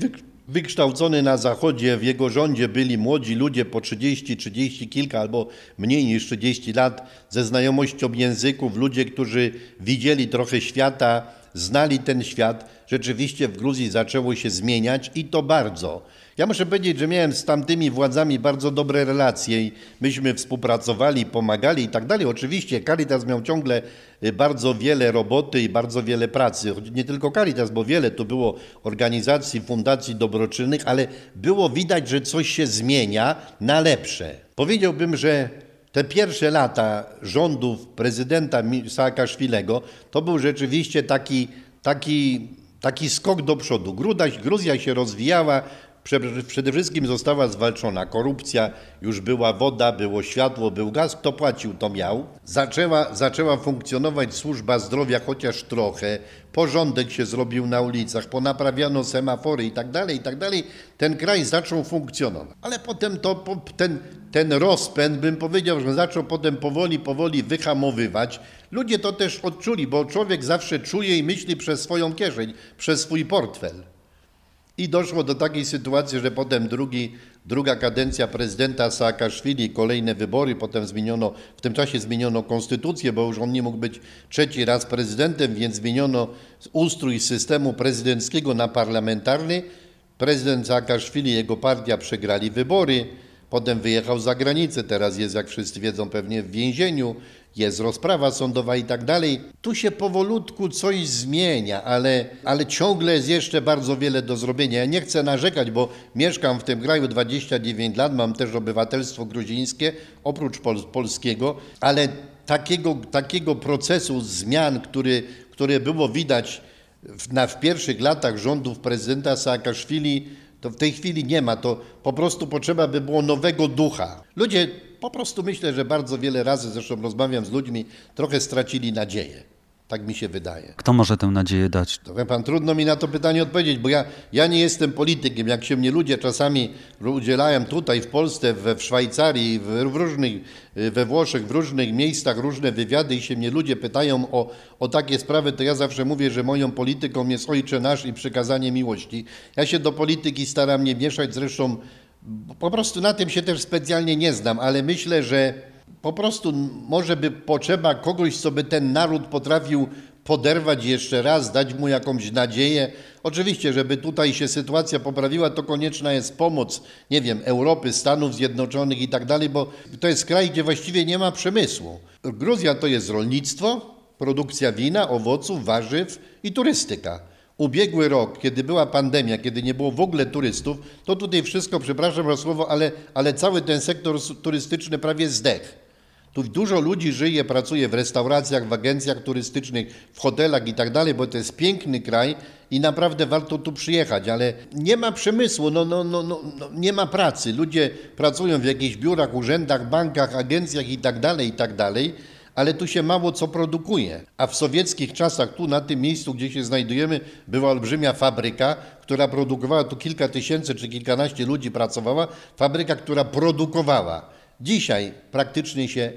wykształcony na Zachodzie, w jego rządzie byli młodzi ludzie po 30, 30 kilka albo mniej niż 30 lat, ze znajomością języków, ludzie, którzy widzieli trochę świata, znali ten świat. Rzeczywiście w Gruzji zaczęło się zmieniać i to bardzo. Ja muszę powiedzieć, że miałem z tamtymi władzami bardzo dobre relacje i myśmy współpracowali, pomagali i tak dalej. Oczywiście Caritas miał ciągle y, bardzo wiele roboty i bardzo wiele pracy. Nie tylko Caritas, bo wiele tu było organizacji, fundacji dobroczynnych, ale było widać, że coś się zmienia na lepsze. Powiedziałbym, że te pierwsze lata rządów prezydenta Saakaszwilego to był rzeczywiście taki, taki, taki skok do przodu. Gruzja się rozwijała, Przede wszystkim została zwalczona korupcja, już była woda, było światło, był gaz, kto płacił, to miał. Zaczęła, zaczęła funkcjonować służba zdrowia chociaż trochę, porządek się zrobił na ulicach, ponaprawiano semafory i tak dalej, i tak. Ten kraj zaczął funkcjonować. Ale potem to, ten, ten rozpęd, bym powiedział, że zaczął potem powoli, powoli wyhamowywać. Ludzie to też odczuli, bo człowiek zawsze czuje i myśli przez swoją kieszeń, przez swój portfel. I doszło do takiej sytuacji, że potem drugi, druga kadencja prezydenta Saakaszwili, kolejne wybory, potem zmieniono, w tym czasie zmieniono konstytucję, bo już on nie mógł być trzeci raz prezydentem, więc zmieniono ustrój systemu prezydenckiego na parlamentarny. Prezydent Saakaszwili i jego partia przegrali wybory, potem wyjechał za granicę, teraz jest, jak wszyscy wiedzą, pewnie w więzieniu jest rozprawa sądowa i tak dalej. Tu się powolutku coś zmienia, ale, ale ciągle jest jeszcze bardzo wiele do zrobienia. Ja nie chcę narzekać, bo mieszkam w tym kraju 29 lat, mam też obywatelstwo gruzińskie, oprócz pol polskiego, ale takiego, takiego procesu zmian, który, które było widać w, na, w pierwszych latach rządów prezydenta Saakaszwili, to w tej chwili nie ma. To po prostu potrzeba by było nowego ducha. Ludzie po prostu myślę, że bardzo wiele razy, zresztą rozmawiam z ludźmi, trochę stracili nadzieję. Tak mi się wydaje. Kto może tę nadzieję dać? To pan, trudno mi na to pytanie odpowiedzieć, bo ja, ja nie jestem politykiem. Jak się mnie ludzie czasami udzielają tutaj w Polsce, we, w Szwajcarii, w, w różnych, we Włoszech, w różnych miejscach, różne wywiady i się mnie ludzie pytają o, o takie sprawy, to ja zawsze mówię, że moją polityką jest Ojcze Nasz i przekazanie miłości. Ja się do polityki staram nie mieszać, zresztą Po prostu na tym się też specjalnie nie znam, ale myślę, że po prostu może by potrzeba kogoś, co by ten naród potrafił poderwać jeszcze raz, dać mu jakąś nadzieję. Oczywiście, żeby tutaj się sytuacja poprawiła, to konieczna jest pomoc, nie wiem, Europy, Stanów Zjednoczonych i tak dalej, bo to jest kraj, gdzie właściwie nie ma przemysłu. Gruzja to jest rolnictwo, produkcja wina, owoców, warzyw i turystyka. Ubiegły rok, kiedy była pandemia, kiedy nie było w ogóle turystów, to tutaj wszystko, przepraszam za słowo, ale, ale cały ten sektor turystyczny prawie zdechł. Tu dużo ludzi żyje, pracuje w restauracjach, w agencjach turystycznych, w hotelach i tak dalej, bo to jest piękny kraj i naprawdę warto tu przyjechać, ale nie ma przemysłu, no, no, no, no, no nie ma pracy. Ludzie pracują w jakichś biurach, urzędach, bankach, agencjach i tak dalej, i tak dalej ale tu się mało co produkuje. A w sowieckich czasach, tu na tym miejscu, gdzie się znajdujemy, była olbrzymia fabryka, która produkowała, tu kilka tysięcy czy kilkanaście ludzi pracowała, fabryka, która produkowała. Dzisiaj praktycznie się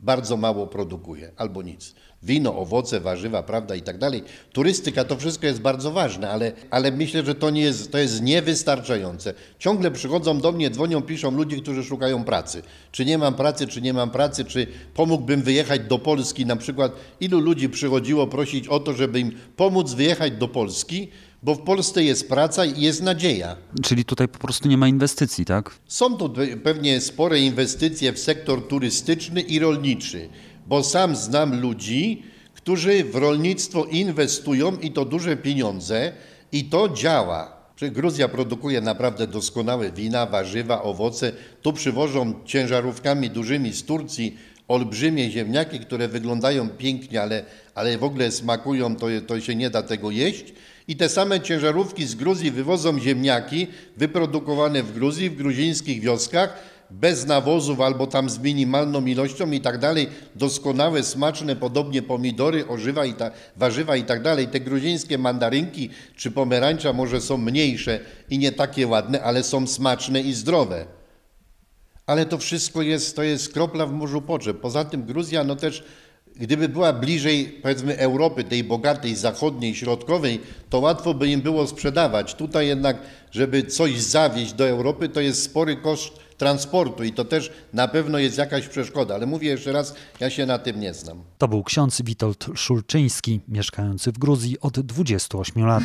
bardzo mało produkuje albo nic. Wino, owoce, warzywa, prawda i tak dalej. Turystyka to wszystko jest bardzo ważne, ale, ale myślę, że to, nie jest, to jest niewystarczające. Ciągle przychodzą do mnie, dzwonią, piszą ludzie, którzy szukają pracy. Czy nie mam pracy, czy nie mam pracy, czy pomógłbym wyjechać do Polski na przykład. Ilu ludzi przychodziło prosić o to, żeby im pomóc wyjechać do Polski, bo w Polsce jest praca i jest nadzieja. Czyli tutaj po prostu nie ma inwestycji, tak? Są tu pewnie spore inwestycje w sektor turystyczny i rolniczy, bo sam znam ludzi, którzy w rolnictwo inwestują i to duże pieniądze i to działa. Gruzja produkuje naprawdę doskonałe wina, warzywa, owoce. Tu przywożą ciężarówkami dużymi z Turcji olbrzymie ziemniaki, które wyglądają pięknie, ale, ale w ogóle smakują, to, to się nie da tego jeść. I te same ciężarówki z Gruzji wywożą ziemniaki wyprodukowane w Gruzji, w gruzińskich wioskach, bez nawozów albo tam z minimalną ilością i tak dalej, doskonałe, smaczne, podobnie pomidory, ożywa i ta, warzywa i tak dalej. Te gruzińskie mandarynki czy pomerańcza może są mniejsze i nie takie ładne, ale są smaczne i zdrowe. Ale to wszystko jest, to jest kropla w morzu potrzeb. Poza tym Gruzja no też Gdyby była bliżej, powiedzmy, Europy, tej bogatej, zachodniej, środkowej, to łatwo by im było sprzedawać. Tutaj jednak, żeby coś zawieźć do Europy, to jest spory koszt transportu i to też na pewno jest jakaś przeszkoda. Ale mówię jeszcze raz, ja się na tym nie znam. To był ksiądz Witold Szulczyński, mieszkający w Gruzji od 28 lat.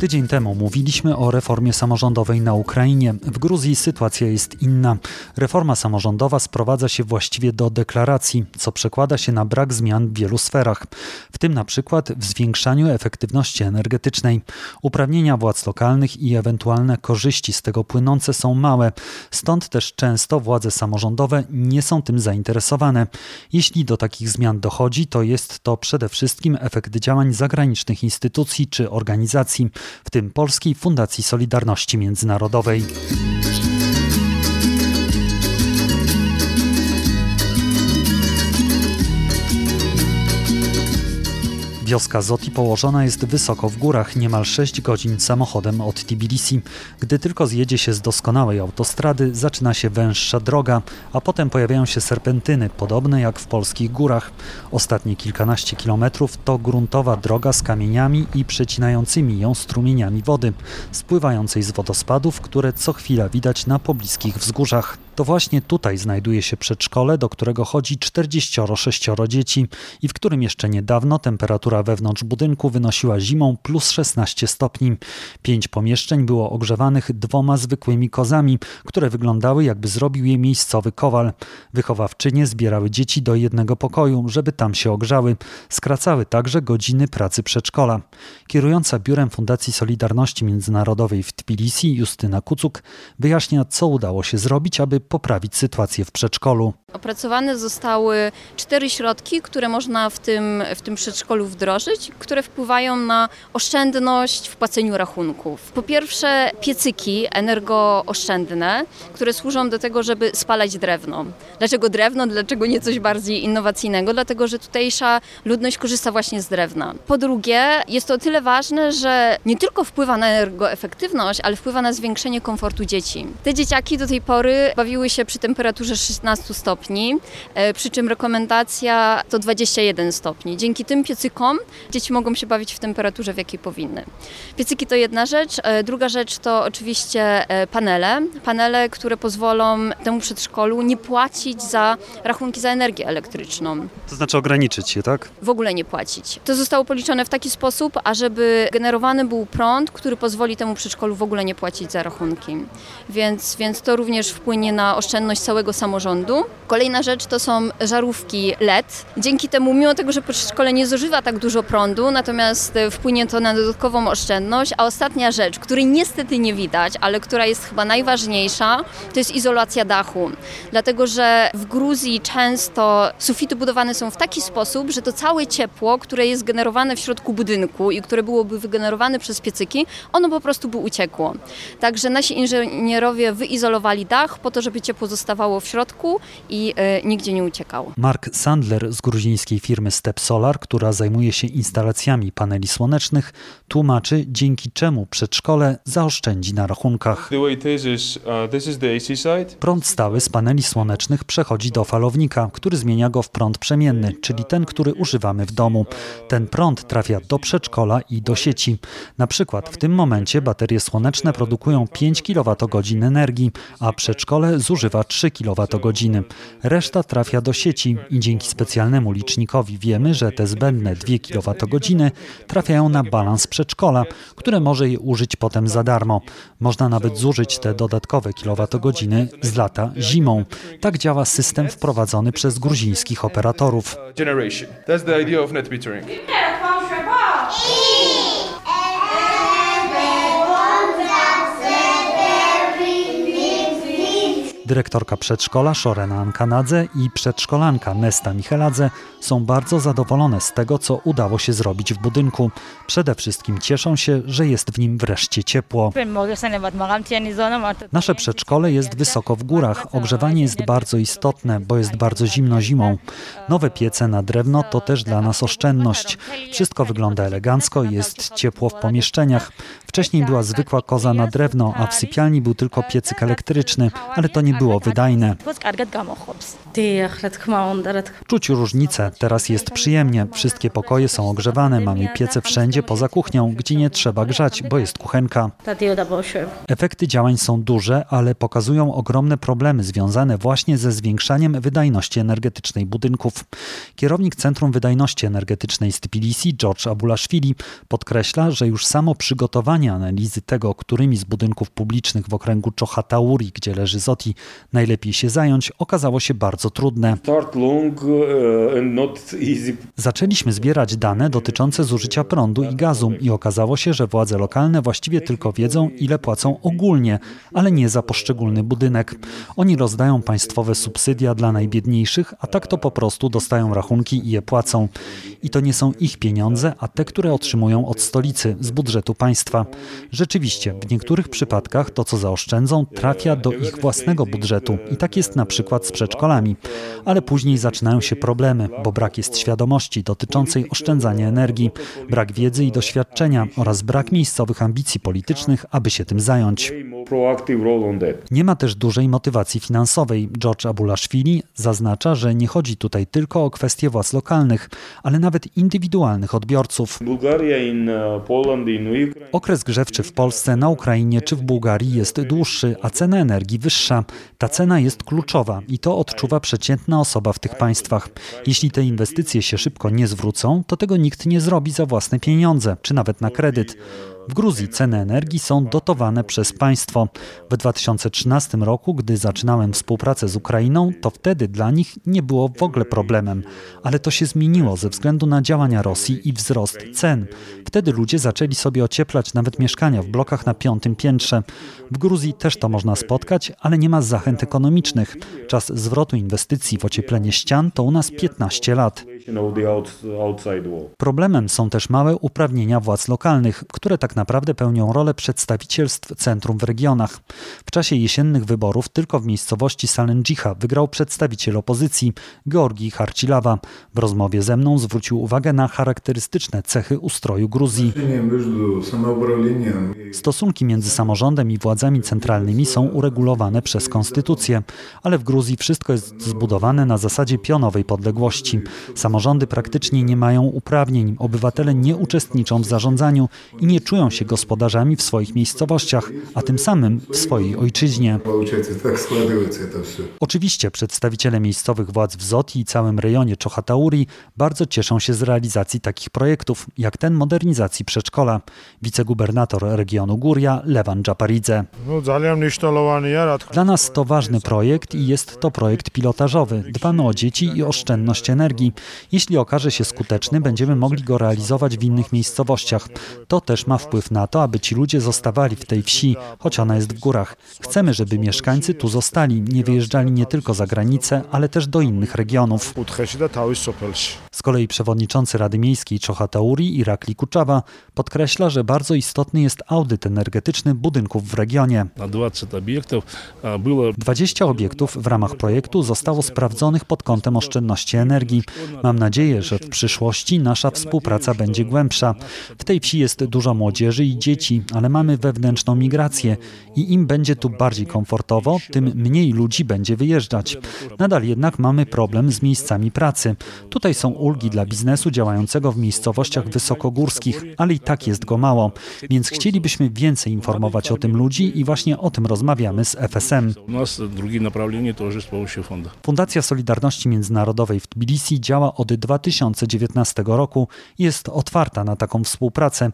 Tydzień temu mówiliśmy o reformie samorządowej na Ukrainie. W Gruzji sytuacja jest inna. Reforma samorządowa sprowadza się właściwie do deklaracji, co przekłada się na brak zmian w wielu sferach, w tym na przykład w zwiększaniu efektywności energetycznej. Uprawnienia władz lokalnych i ewentualne korzyści z tego płynące są małe, stąd też często władze samorządowe nie są tym zainteresowane. Jeśli do takich zmian dochodzi, to jest to przede wszystkim efekt działań zagranicznych instytucji czy organizacji w tym Polskiej Fundacji Solidarności Międzynarodowej. Wioska Zoti położona jest wysoko w górach, niemal 6 godzin samochodem od Tbilisi. Gdy tylko zjedzie się z doskonałej autostrady, zaczyna się węższa droga, a potem pojawiają się serpentyny, podobne jak w polskich górach. Ostatnie kilkanaście kilometrów to gruntowa droga z kamieniami i przecinającymi ją strumieniami wody, spływającej z wodospadów, które co chwila widać na pobliskich wzgórzach. To właśnie tutaj znajduje się przedszkole, do którego chodzi 46 dzieci i w którym jeszcze niedawno temperatura wewnątrz budynku wynosiła zimą plus 16 stopni. Pięć pomieszczeń było ogrzewanych dwoma zwykłymi kozami, które wyglądały jakby zrobił je miejscowy kowal. Wychowawczynie zbierały dzieci do jednego pokoju, żeby tam się ogrzały. Skracały także godziny pracy przedszkola. Kierująca biurem Fundacji Solidarności Międzynarodowej w Tbilisi Justyna Kucuk wyjaśnia, co udało się zrobić, aby poprawić sytuację w przedszkolu. Opracowane zostały cztery środki, które można w tym, w tym przedszkolu wdrożyć, które wpływają na oszczędność w płaceniu rachunków. Po pierwsze, piecyki energooszczędne, które służą do tego, żeby spalać drewno. Dlaczego drewno? Dlaczego nie coś bardziej innowacyjnego? Dlatego, że tutejsza ludność korzysta właśnie z drewna. Po drugie, jest to o tyle ważne, że nie tylko wpływa na energoefektywność, ale wpływa na zwiększenie komfortu dzieci. Te dzieciaki do tej pory bawiły się przy temperaturze 16 stopni, e, przy czym rekomendacja to 21 stopni. Dzięki tym piecykom dzieci mogą się bawić w temperaturze, w jakiej powinny. Piecyki to jedna rzecz. E, druga rzecz to oczywiście e, panele. Panele, które pozwolą temu przedszkolu nie płacić za rachunki za energię elektryczną. To znaczy ograniczyć je, tak? W ogóle nie płacić. To zostało policzone w taki sposób, ażeby generowany był prąd, który pozwoli temu przedszkolu w ogóle nie płacić za rachunki. Więc, więc to również wpłynie na oszczędność całego samorządu. Kolejna rzecz to są żarówki LED. Dzięki temu, mimo tego, że przedszkole nie zużywa tak dużo prądu, natomiast wpłynie to na dodatkową oszczędność. A ostatnia rzecz, której niestety nie widać, ale która jest chyba najważniejsza, to jest izolacja dachu. Dlatego, że w Gruzji często sufity budowane są w taki sposób, że to całe ciepło, które jest generowane w środku budynku i które byłoby wygenerowane przez piecyki, ono po prostu by uciekło. Także nasi inżynierowie wyizolowali dach po to, żeby ciepło zostawało w środku i y, nigdzie nie uciekało. Mark Sandler z gruzińskiej firmy Step Solar, która zajmuje się instalacjami paneli słonecznych, tłumaczy, dzięki czemu przedszkole zaoszczędzi na rachunkach. Uh, prąd stały z paneli słonecznych przechodzi do falownika, który zmienia go w prąd przemienny, czyli ten, który używamy w domu. Ten prąd trafia do przedszkola i do sieci. Na przykład w tym momencie baterie słoneczne produkują 5 kWh energii, a przedszkole zużywa 3 kWh. Reszta trafia do sieci i dzięki specjalnemu licznikowi wiemy, że te zbędne 2 kWh trafiają na balans przedszkola, które może je użyć potem za darmo. Można nawet zużyć te dodatkowe kilowatogodziny z lata zimą. Tak działa system wprowadzony przez gruzińskich operatorów. Dyrektorka przedszkola Szorena Ankanadze i przedszkolanka Nesta Micheladze są bardzo zadowolone z tego, co udało się zrobić w budynku. Przede wszystkim cieszą się, że jest w nim wreszcie ciepło. Nasze przedszkole jest wysoko w górach. Ogrzewanie jest bardzo istotne, bo jest bardzo zimno zimą. Nowe piece na drewno to też dla nas oszczędność. Wszystko wygląda elegancko, jest ciepło w pomieszczeniach. Wcześniej była zwykła koza na drewno, a w sypialni był tylko piecyk elektryczny, ale to nie było wydajne. Czuć różnicę, teraz jest przyjemnie, wszystkie pokoje są ogrzewane, mamy piece wszędzie poza kuchnią, gdzie nie trzeba grzać, bo jest kuchenka. Efekty działań są duże, ale pokazują ogromne problemy związane właśnie ze zwiększaniem wydajności energetycznej budynków. Kierownik Centrum Wydajności Energetycznej z Tbilisi, George Abulashvili, podkreśla, że już samo przygotowanie analizy tego, którymi z budynków publicznych w okręgu Chochatauri, gdzie leży Zoti, najlepiej się zająć, okazało się bardzo trudne. Zaczęliśmy zbierać dane dotyczące zużycia prądu i gazu i okazało się, że władze lokalne właściwie tylko wiedzą, ile płacą ogólnie, ale nie za poszczególny budynek. Oni rozdają państwowe subsydia dla najbiedniejszych, a tak to po prostu dostają rachunki i je płacą. I to nie są ich pieniądze, a te, które otrzymują od stolicy, z budżetu państwa. Rzeczywiście, w niektórych przypadkach to, co zaoszczędzą, trafia do ich własnego budżetu. I tak jest na przykład z przedszkolami. Ale później zaczynają się problemy, bo brak jest świadomości dotyczącej oszczędzania energii, brak wiedzy i doświadczenia oraz brak miejscowych ambicji politycznych, aby się tym zająć. Nie ma też dużej motywacji finansowej. George Abulashvili zaznacza, że nie chodzi tutaj tylko o kwestie władz lokalnych, ale nawet indywidualnych odbiorców. Okres grzewczy w Polsce, na Ukrainie czy w Bułgarii jest dłuższy, a cena energii wyższa. Ta cena jest kluczowa i to odczuwa przeciętna osoba w tych państwach. Jeśli te inwestycje się szybko nie zwrócą, to tego nikt nie zrobi za własne pieniądze, czy nawet na kredyt. W Gruzji ceny energii są dotowane przez państwo. W 2013 roku, gdy zaczynałem współpracę z Ukrainą, to wtedy dla nich nie było w ogóle problemem, ale to się zmieniło ze względu na działania Rosji i wzrost cen. Wtedy ludzie zaczęli sobie ocieplać nawet mieszkania w blokach na piątym piętrze. W Gruzji też to można spotkać, ale nie ma zachęt ekonomicznych. Czas zwrotu inwestycji w ocieplenie ścian to u nas 15 lat. Problemem są też małe uprawnienia władz lokalnych, które tak naprawdę pełnią rolę przedstawicielstw centrum w regionach. W czasie jesiennych wyborów tylko w miejscowości Salendžicha wygrał przedstawiciel opozycji Georgii Harcilawa. W rozmowie ze mną zwrócił uwagę na charakterystyczne cechy ustroju Gruzji. Stosunki między samorządem i władzami centralnymi są uregulowane przez konstytucję, ale w Gruzji wszystko jest zbudowane na zasadzie pionowej podległości. Samorządy praktycznie nie mają uprawnień, obywatele nie uczestniczą w zarządzaniu i nie czują się gospodarzami w swoich miejscowościach, a tym samym w swojej ojczyźnie. Oczywiście przedstawiciele miejscowych władz w Zoti i całym rejonie Czochatauri bardzo cieszą się z realizacji takich projektów, jak ten modernizacji przedszkola. Wicegubernator regionu Gória Lewan Dżaparidze. Dla nas to ważny projekt i jest to projekt pilotażowy. Dbamy o dzieci i oszczędność energii. Jeśli okaże się skuteczny, będziemy mogli go realizować w innych miejscowościach. To też ma wpływ na to, aby ci ludzie zostawali w tej wsi, choć ona jest w górach. Chcemy, żeby mieszkańcy tu zostali, nie wyjeżdżali nie tylko za granicę, ale też do innych regionów. Z kolei przewodniczący Rady Miejskiej Czochatauri Irakli Kuczawa podkreśla, że bardzo istotny jest audyt energetyczny budynków w regionie. 20 obiektów w ramach projektu zostało sprawdzonych pod kątem oszczędności energii. Mam nadzieję, że w przyszłości nasza współpraca będzie głębsza. W tej wsi jest dużo młodzieży i dzieci, ale mamy wewnętrzną migrację i im będzie tu bardziej komfortowo, tym mniej ludzi będzie wyjeżdżać. Nadal jednak mamy problem z miejscami pracy. Tutaj są ulgi dla biznesu działającego w miejscowościach wysokogórskich, ale i tak jest go mało, więc chcielibyśmy więcej informować o tym ludzi i właśnie o tym rozmawiamy z FSM. Fundacja Solidarności Międzynarodowej w Tbilisi działa od 2019 roku i jest otwarta na taką współpracę.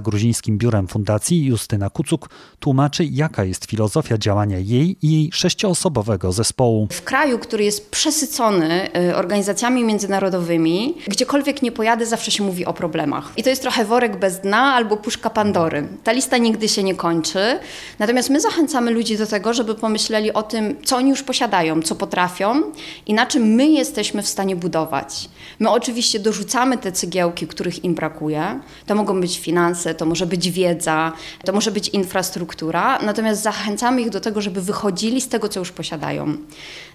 Gruzińskim biurem fundacji Justyna Kucuk tłumaczy, jaka jest filozofia działania jej i jej sześcioosobowego zespołu. W kraju, który jest przesycony y, organizacjami międzynarodowymi, gdziekolwiek nie pojadę, zawsze się mówi o problemach. I to jest trochę worek bez dna albo puszka Pandory. Ta lista nigdy się nie kończy. Natomiast my zachęcamy ludzi do tego, żeby pomyśleli o tym, co oni już posiadają, co potrafią i na czym my jesteśmy w stanie budować. My oczywiście dorzucamy te cegiełki, których im brakuje. To mogą być finanse, to może być wiedza, to może być infrastruktura, natomiast zachęcamy ich do tego, żeby wychodzili z tego, co już posiadają.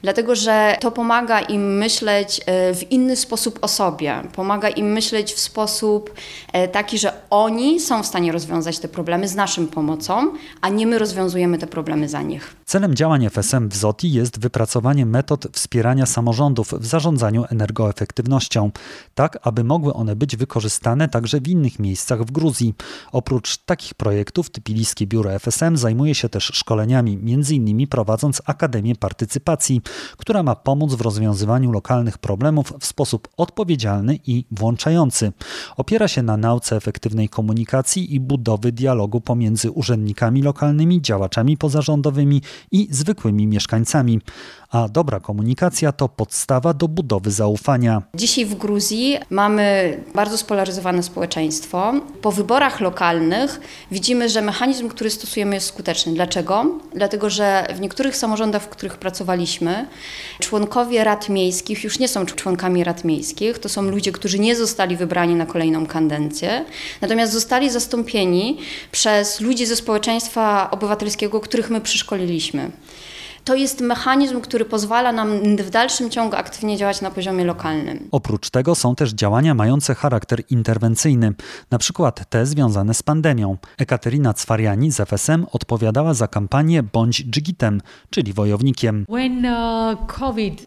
Dlatego, że to pomaga im myśleć e, w inny sposób o sobie, pomaga im myśleć w sposób e, taki, że oni są w stanie rozwiązać te problemy z naszą pomocą, a nie my rozwiązujemy te problemy za nich. Celem działań FSM w ZOTI jest wypracowanie metod wspierania samorządów w zarządzaniu energoefektywnością, tak aby mogły one być wykorzystane także w innych miejscach w Gruzji. Oprócz takich projektów Tbiliskie Biuro FSM zajmuje się też szkoleniami, m.in. prowadząc Akademię Partycypacji, która ma pomóc w rozwiązywaniu lokalnych problemów w sposób odpowiedzialny i włączający. Opiera się na nauce efektywnej komunikacji i budowy dialogu pomiędzy urzędnikami lokalnymi, działaczami pozarządowymi i zwykłymi mieszkańcami. A dobra komunikacja to podstawa do budowy zaufania. Dzisiaj w Gruzji mamy bardzo spolaryzowane społeczeństwo. Po wyborach lokalnych widzimy, że mechanizm, który stosujemy jest skuteczny. Dlaczego? Dlatego, że w niektórych samorządach, w których pracowaliśmy, członkowie rad miejskich już nie są członkami rad miejskich. To są ludzie, którzy nie zostali wybrani na kolejną kadencję, natomiast zostali zastąpieni przez ludzi ze społeczeństwa obywatelskiego, których my przyszkoliliśmy to jest mechanizm, który pozwala nam w dalszym ciągu aktywnie działać na poziomie lokalnym. Oprócz tego są też działania mające charakter interwencyjny, na przykład te związane z pandemią. Ekaterina Cwariani z FSM odpowiadała za kampanię Bądź dżigitem, czyli wojownikiem. Uh,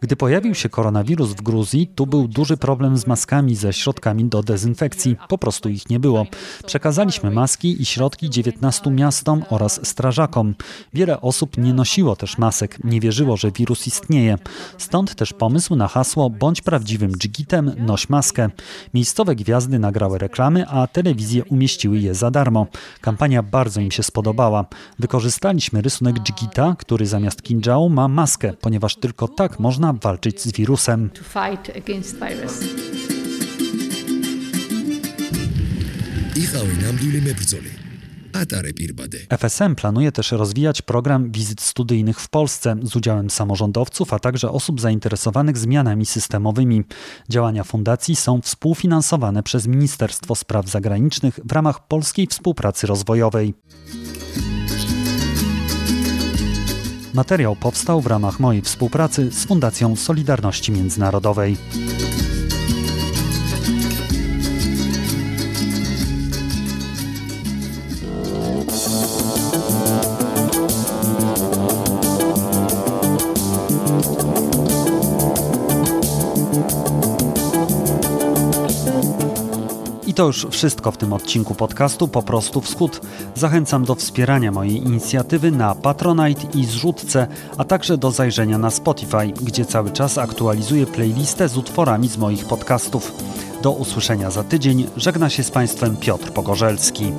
Gdy pojawił się koronawirus w Gruzji, tu był duży problem z maskami ze środkami do dezynfekcji. Po prostu ich nie było. Przekazaliśmy maski i środki 19 miastom oraz strażakom. Wiele osób nie nosiło też masek masek, nie wierzyło, że wirus istnieje. Stąd też pomysł na hasło bądź prawdziwym dżigitem, noś maskę. Miejscowe gwiazdy nagrały reklamy, a telewizje umieściły je za darmo. Kampania bardzo im się spodobała. Wykorzystaliśmy rysunek dżigita, który zamiast kinżału ma maskę, ponieważ tylko tak można walczyć z wirusem. FSM planuje też rozwijać program wizyt studyjnych w Polsce z udziałem samorządowców, a także osób zainteresowanych zmianami systemowymi. Działania fundacji są współfinansowane przez Ministerstwo Spraw Zagranicznych w ramach Polskiej Współpracy Rozwojowej. Materiał powstał w ramach mojej współpracy z Fundacją Solidarności Międzynarodowej. I to już wszystko w tym odcinku podcastu Po prostu Wschód. Zachęcam do wspierania mojej inicjatywy na Patronite i zrzutce, a także do zajrzenia na Spotify, gdzie cały czas aktualizuję playlistę z utworami z moich podcastów. Do usłyszenia za tydzień. Żegna się z Państwem Piotr Pogorzelski.